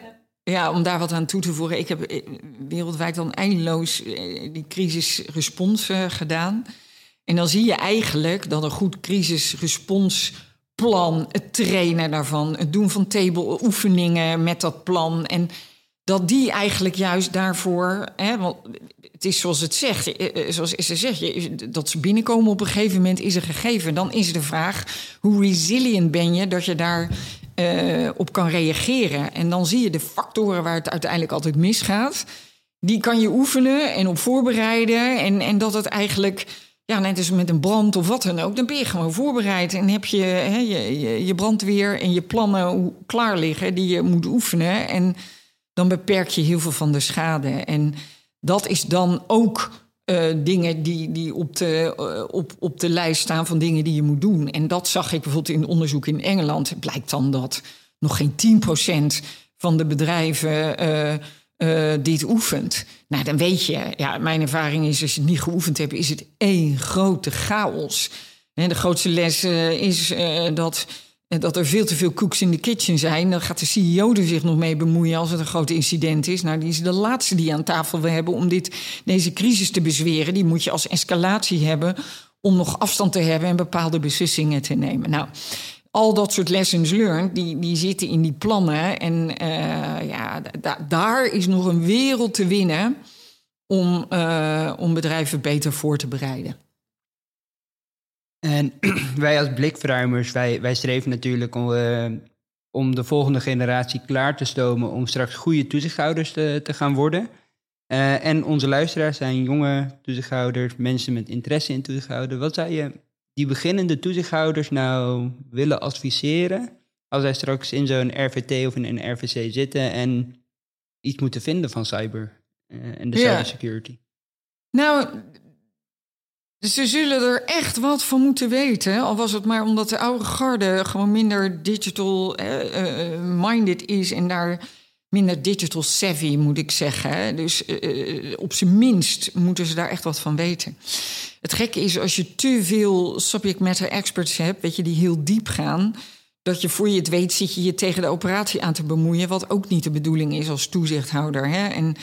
Ja, om daar wat aan toe te voegen. Ik heb eh, wereldwijd dan eindeloos eh, die crisisrespons uh, gedaan. En dan zie je eigenlijk dat een goed crisisrespons plan, het trainen daarvan, het doen van table oefeningen met dat plan. En dat die eigenlijk juist daarvoor, hè, want het is zoals het zegt, eh, zoals ze zegt, dat ze binnenkomen op een gegeven moment is een gegeven. Dan is de vraag, hoe resilient ben je dat je daar uh, op kan reageren? En dan zie je de factoren waar het uiteindelijk altijd misgaat. Die kan je oefenen en op voorbereiden. En, en dat het eigenlijk ja, net als met een brand of wat dan ook, dan ben je gewoon voorbereid. En heb je hè, je, je, brandweer en je plannen klaar liggen die je moet oefenen. En dan beperk je heel veel van de schade. En dat is dan ook uh, dingen die, die op, de, uh, op, op de lijst staan van dingen die je moet doen. En dat zag ik bijvoorbeeld in onderzoek in Engeland. Het blijkt dan dat nog geen 10% van de bedrijven. Uh, uh, dit oefent. Nou, dan weet je, ja, mijn ervaring is, als je het niet geoefend hebt, is het één grote chaos. En de grootste les uh, is uh, dat, dat er veel te veel cooks in de kitchen zijn. Dan gaat de CEO er zich nog mee bemoeien als het een groot incident is. Nou, die is de laatste die aan tafel wil hebben om dit, deze crisis te bezweren. Die moet je als escalatie hebben om nog afstand te hebben en bepaalde beslissingen te nemen. Nou, al dat soort lessons learned, die, die zitten in die plannen. En uh, ja, daar is nog een wereld te winnen om, uh, om bedrijven beter voor te bereiden. En wij als blikverruimers, wij, wij streven natuurlijk om, uh, om de volgende generatie klaar te stomen om straks goede toezichthouders te, te gaan worden. en onze luisteraars zijn jonge toezichthouders, mensen met interesse in toezichthouden. Wat zou je die beginnende toezichthouders nou willen adviseren als zij straks in zo'n RVT of in een RVC zitten en iets moeten vinden van cyber uh, en de ja. cybersecurity? Nou, ze zullen er echt wat van moeten weten. Al was het maar omdat de oude garde gewoon minder digital uh, uh, minded is en daar minder digital savvy, moet ik zeggen. Dus uh, op zijn minst moeten ze daar echt wat van weten. Het gekke is, als je te veel subject matter experts hebt, weet je, die heel diep gaan, dat je voor je het weet zit je je tegen de operatie aan te bemoeien, wat ook niet de bedoeling is als toezichthouder. Hè? En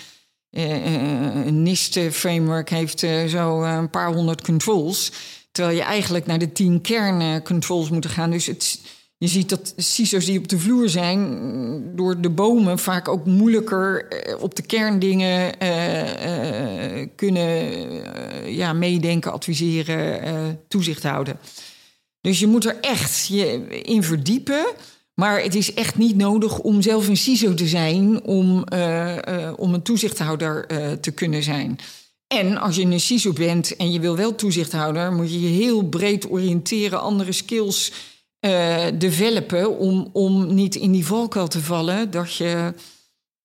uh, een NIST-framework heeft uh, zo een paar honderd controls, terwijl je eigenlijk naar de tien kerncontrols moet gaan. Dus het je ziet dat CISO's die op de vloer zijn, door de bomen vaak ook moeilijker eh, op de kerndingen uh, kunnen ja, meedenken, adviseren, toezicht houden. Dus je moet er echt je in verdiepen. Maar het is echt niet nodig om zelf een CISO te zijn om, om een toezichthouder te kunnen zijn. En als je een CISO bent en je wil wel toezichthouder, moet je je heel breed oriënteren, andere skills uh, developen om, om niet in die valkuil te vallen. Dat je,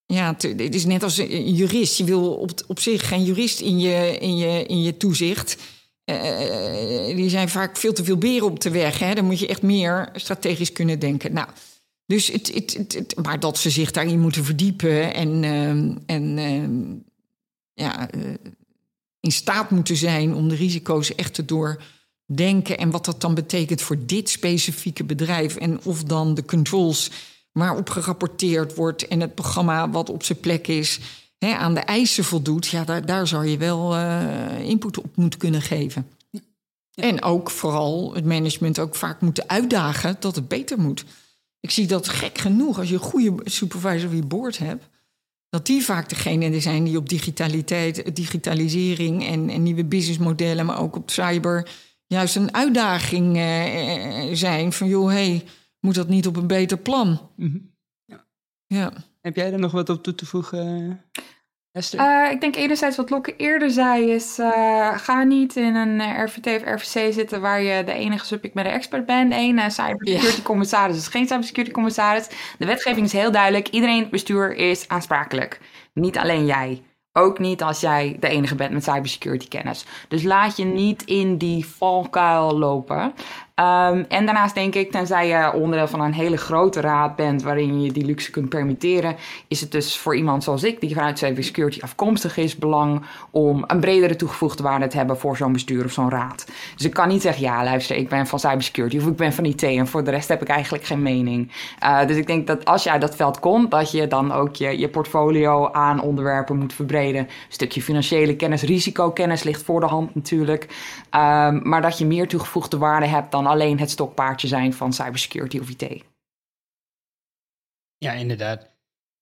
ja, het is net als een jurist. Je wil op, op zich geen jurist in je, in je, in je toezicht. Uh, die zijn vaak veel te veel beren op de weg. Hè? Dan moet je echt meer strategisch kunnen denken. Nou, dus het, het, het, maar dat ze zich daarin moeten verdiepen en, uh, en uh, ja, in staat moeten zijn om de risico's echt te door denken en wat dat dan betekent voor dit specifieke bedrijf. En of dan de controls waarop gerapporteerd wordt en het programma wat op zijn plek is, hè, aan de eisen voldoet. Ja, daar, daar zou je wel uh, input op moeten kunnen geven. Ja. En ook vooral het management ook vaak moeten uitdagen dat het beter moet. Ik zie dat gek genoeg als je een goede supervisor wie board hebt. Dat die vaak degene zijn die op digitaliteit, digitalisering en, en nieuwe businessmodellen, maar ook op cyber juist een uitdaging uh, zijn. Van joh, hey, moet dat niet op een beter plan? Mm ja. ja. Heb jij er nog wat op toe te voegen? Esther? Uh, ik denk enerzijds wat Lokke eerder zei is... Uh, ga niet in een RVT of RVC zitten... waar je de enige subject matter expert bent. Eén cybersecurity ja. commissaris is geen cybersecurity commissaris. De wetgeving is heel duidelijk. Iedereen in het bestuur is aansprakelijk. Niet alleen jij. Ook niet als jij de enige bent met cybersecurity kennis. Dus laat je niet in die valkuil lopen. Um, en daarnaast denk ik, tenzij je onderdeel van een hele grote raad bent waarin je die luxe kunt permitteren, is het dus voor iemand zoals ik, die vanuit cybersecurity afkomstig is, belang om een bredere toegevoegde waarde te hebben voor zo'n bestuur of zo'n raad. Dus ik kan niet zeggen, ja, luister, ik ben van cybersecurity of ik ben van IT en voor de rest heb ik eigenlijk geen mening. Uh, dus ik denk dat als je uit dat veld komt, dat je dan ook je, je portfolio aan onderwerpen moet verbreden. Een stukje financiële kennis, risicokennis ligt voor de hand natuurlijk. Um, maar dat je meer toegevoegde waarde hebt dan alleen het stokpaardje zijn van cybersecurity of IT. Ja, inderdaad.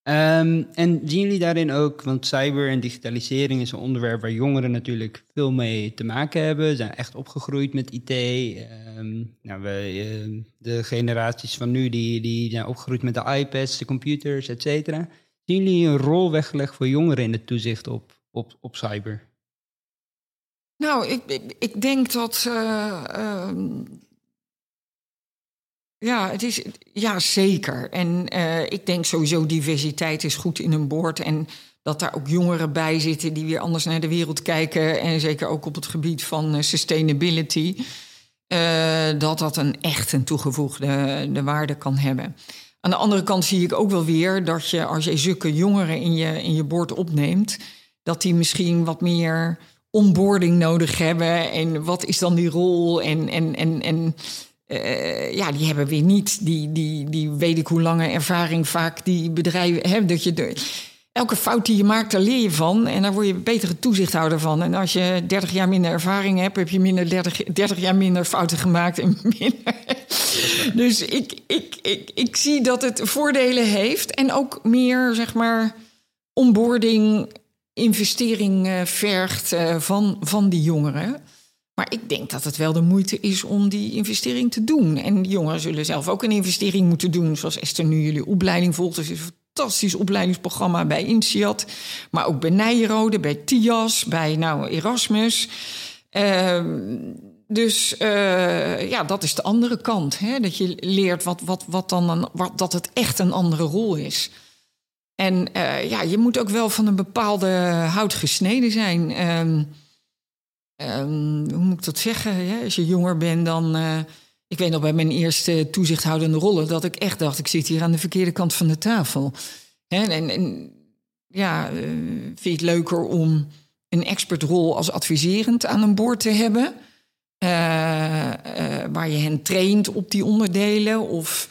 Ehm, en zien jullie daarin ook, want cyber en digitalisering is een onderwerp waar jongeren natuurlijk veel mee te maken hebben. Ze zijn echt opgegroeid met IT. Ehm, nou, we, ehm, de generaties van nu die, die zijn opgegroeid met de iPads, de computers, et cetera. Zien jullie een rol weggelegd voor jongeren in het toezicht op, op, op cyber? Nou, ik, ik, ik denk dat. eh, ehm, ja, het is. Ja, zeker. En eh, ik denk sowieso diversiteit is goed in een boord. En dat daar ook jongeren bij zitten die weer anders naar de wereld kijken. En zeker ook op het gebied van eh, sustainability. eh, dat dat een echt een toegevoegde de waarde kan hebben. Aan de andere kant zie ik ook wel weer dat je, als je zulke jongeren in je, in je boord opneemt, dat die misschien wat meer onboarding nodig hebben. En wat is dan die rol? En, en, en, en eh, ja, die hebben weer niet die, die, die weet ik hoe lange ervaring vaak die bedrijven hebben. Dat je elke fout die je maakt, daar leer je van. En daar word je betere toezichthouder van. En als je 30 jaar minder ervaring hebt, heb je minder 30, 30 jaar minder fouten gemaakt. En minder. Dus ik, ik, ik, ik zie dat het voordelen heeft. En ook meer, zeg maar, onboarding, investering eh, vergt eh, van, van die jongeren. Maar ik denk dat het wel de moeite is om die investering te doen. En die jongeren zullen zelf ook een investering moeten doen. Zoals Esther nu jullie opleiding volgt. Dus is een fantastisch opleidingsprogramma bij INSEAD. Maar ook bij Nijrode, bij TIAS, bij nou, Erasmus. Ehm, dus eh, ja, dat is de andere kant. Hè? Dat je leert wat, wat, wat dan een, wat, dat het echt een andere rol is. En eh, ja, je moet ook wel van een bepaalde hout gesneden zijn. Ehm, hoe moet ik dat zeggen? Als je jonger bent dan. eh, ik weet nog bij mijn eerste toezichthoudende rollen dat ik echt dacht: ik zit hier aan de verkeerde kant van de tafel. Hè? En, en ja, eh, vind je het leuker om een expertrol als adviserend aan een boord te hebben? eh, waar je hen traint op die onderdelen? Of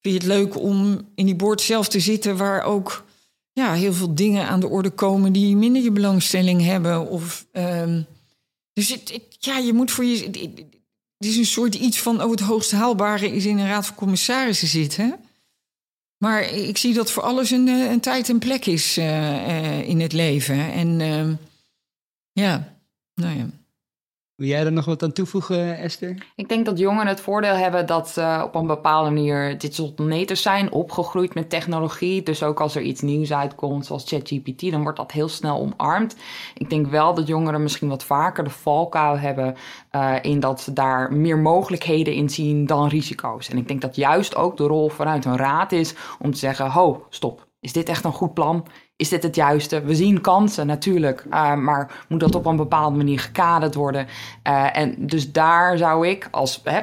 vind je het leuk om in die boord zelf te zitten waar ook ja, heel veel dingen aan de orde komen die minder je belangstelling hebben? Of, ehm, dus het, ja, je moet voor je. Het is een soort iets van oh, het hoogst haalbare is in een raad van commissarissen zitten. Maar ik zie dat voor alles een, eh, een tijd en plek is eh, eh, in het leven. En ehm, ja, nou ja. Wil jij er nog wat aan toevoegen, Esther? Ik denk dat jongeren het voordeel hebben dat ze op een bepaalde manier digital natives zijn, opgegroeid met technologie. Dus ook als er iets nieuws uitkomt, zoals ChatGPT, dan wordt dat heel snel omarmd. Ik denk wel dat jongeren misschien wat vaker de valkuil hebben eh, in dat ze daar meer mogelijkheden in zien dan risico's. En ik denk dat juist ook de rol vanuit een raad is om te zeggen: ho, stop. Is dit echt een goed plan? Is dit het juiste? We zien kansen natuurlijk, eh, maar moet dat op een bepaalde manier gekaderd worden? Eh, en dus daar zou ik als hè,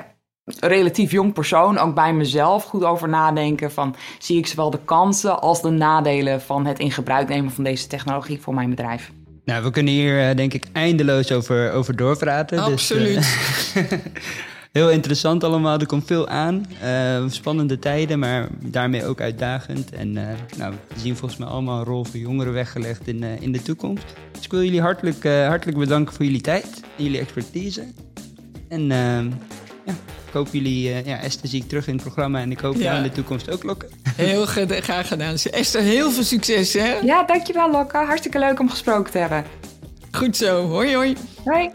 relatief jong persoon ook bij mezelf goed over nadenken van zie ik zowel de kansen als de nadelen van het in gebruik nemen van deze technologie voor mijn bedrijf. Nou, we kunnen hier eh, denk ik eindeloos over, over doorpraten. Absoluut. Dus, eh, heel interessant allemaal, er komt veel aan. Eh, spannende tijden, maar daarmee ook uitdagend. En eh, nou, we zien volgens mij allemaal een rol voor jongeren weggelegd in, eh, in de toekomst. Dus ik wil jullie hartelijk, eh, hartelijk bedanken voor jullie tijd en jullie expertise. En ehm, ja, ik hoop jullie, eh, ja, Esther zie ik terug in het programma en ik hoop Ja. jou in de toekomst ook lokken. Heel graag gedaan. Esther, heel veel succes, hè? Ja, dankjewel Lokke. Hartstikke leuk om gesproken te hebben. Goed zo. Hoi, hoi. Hoi.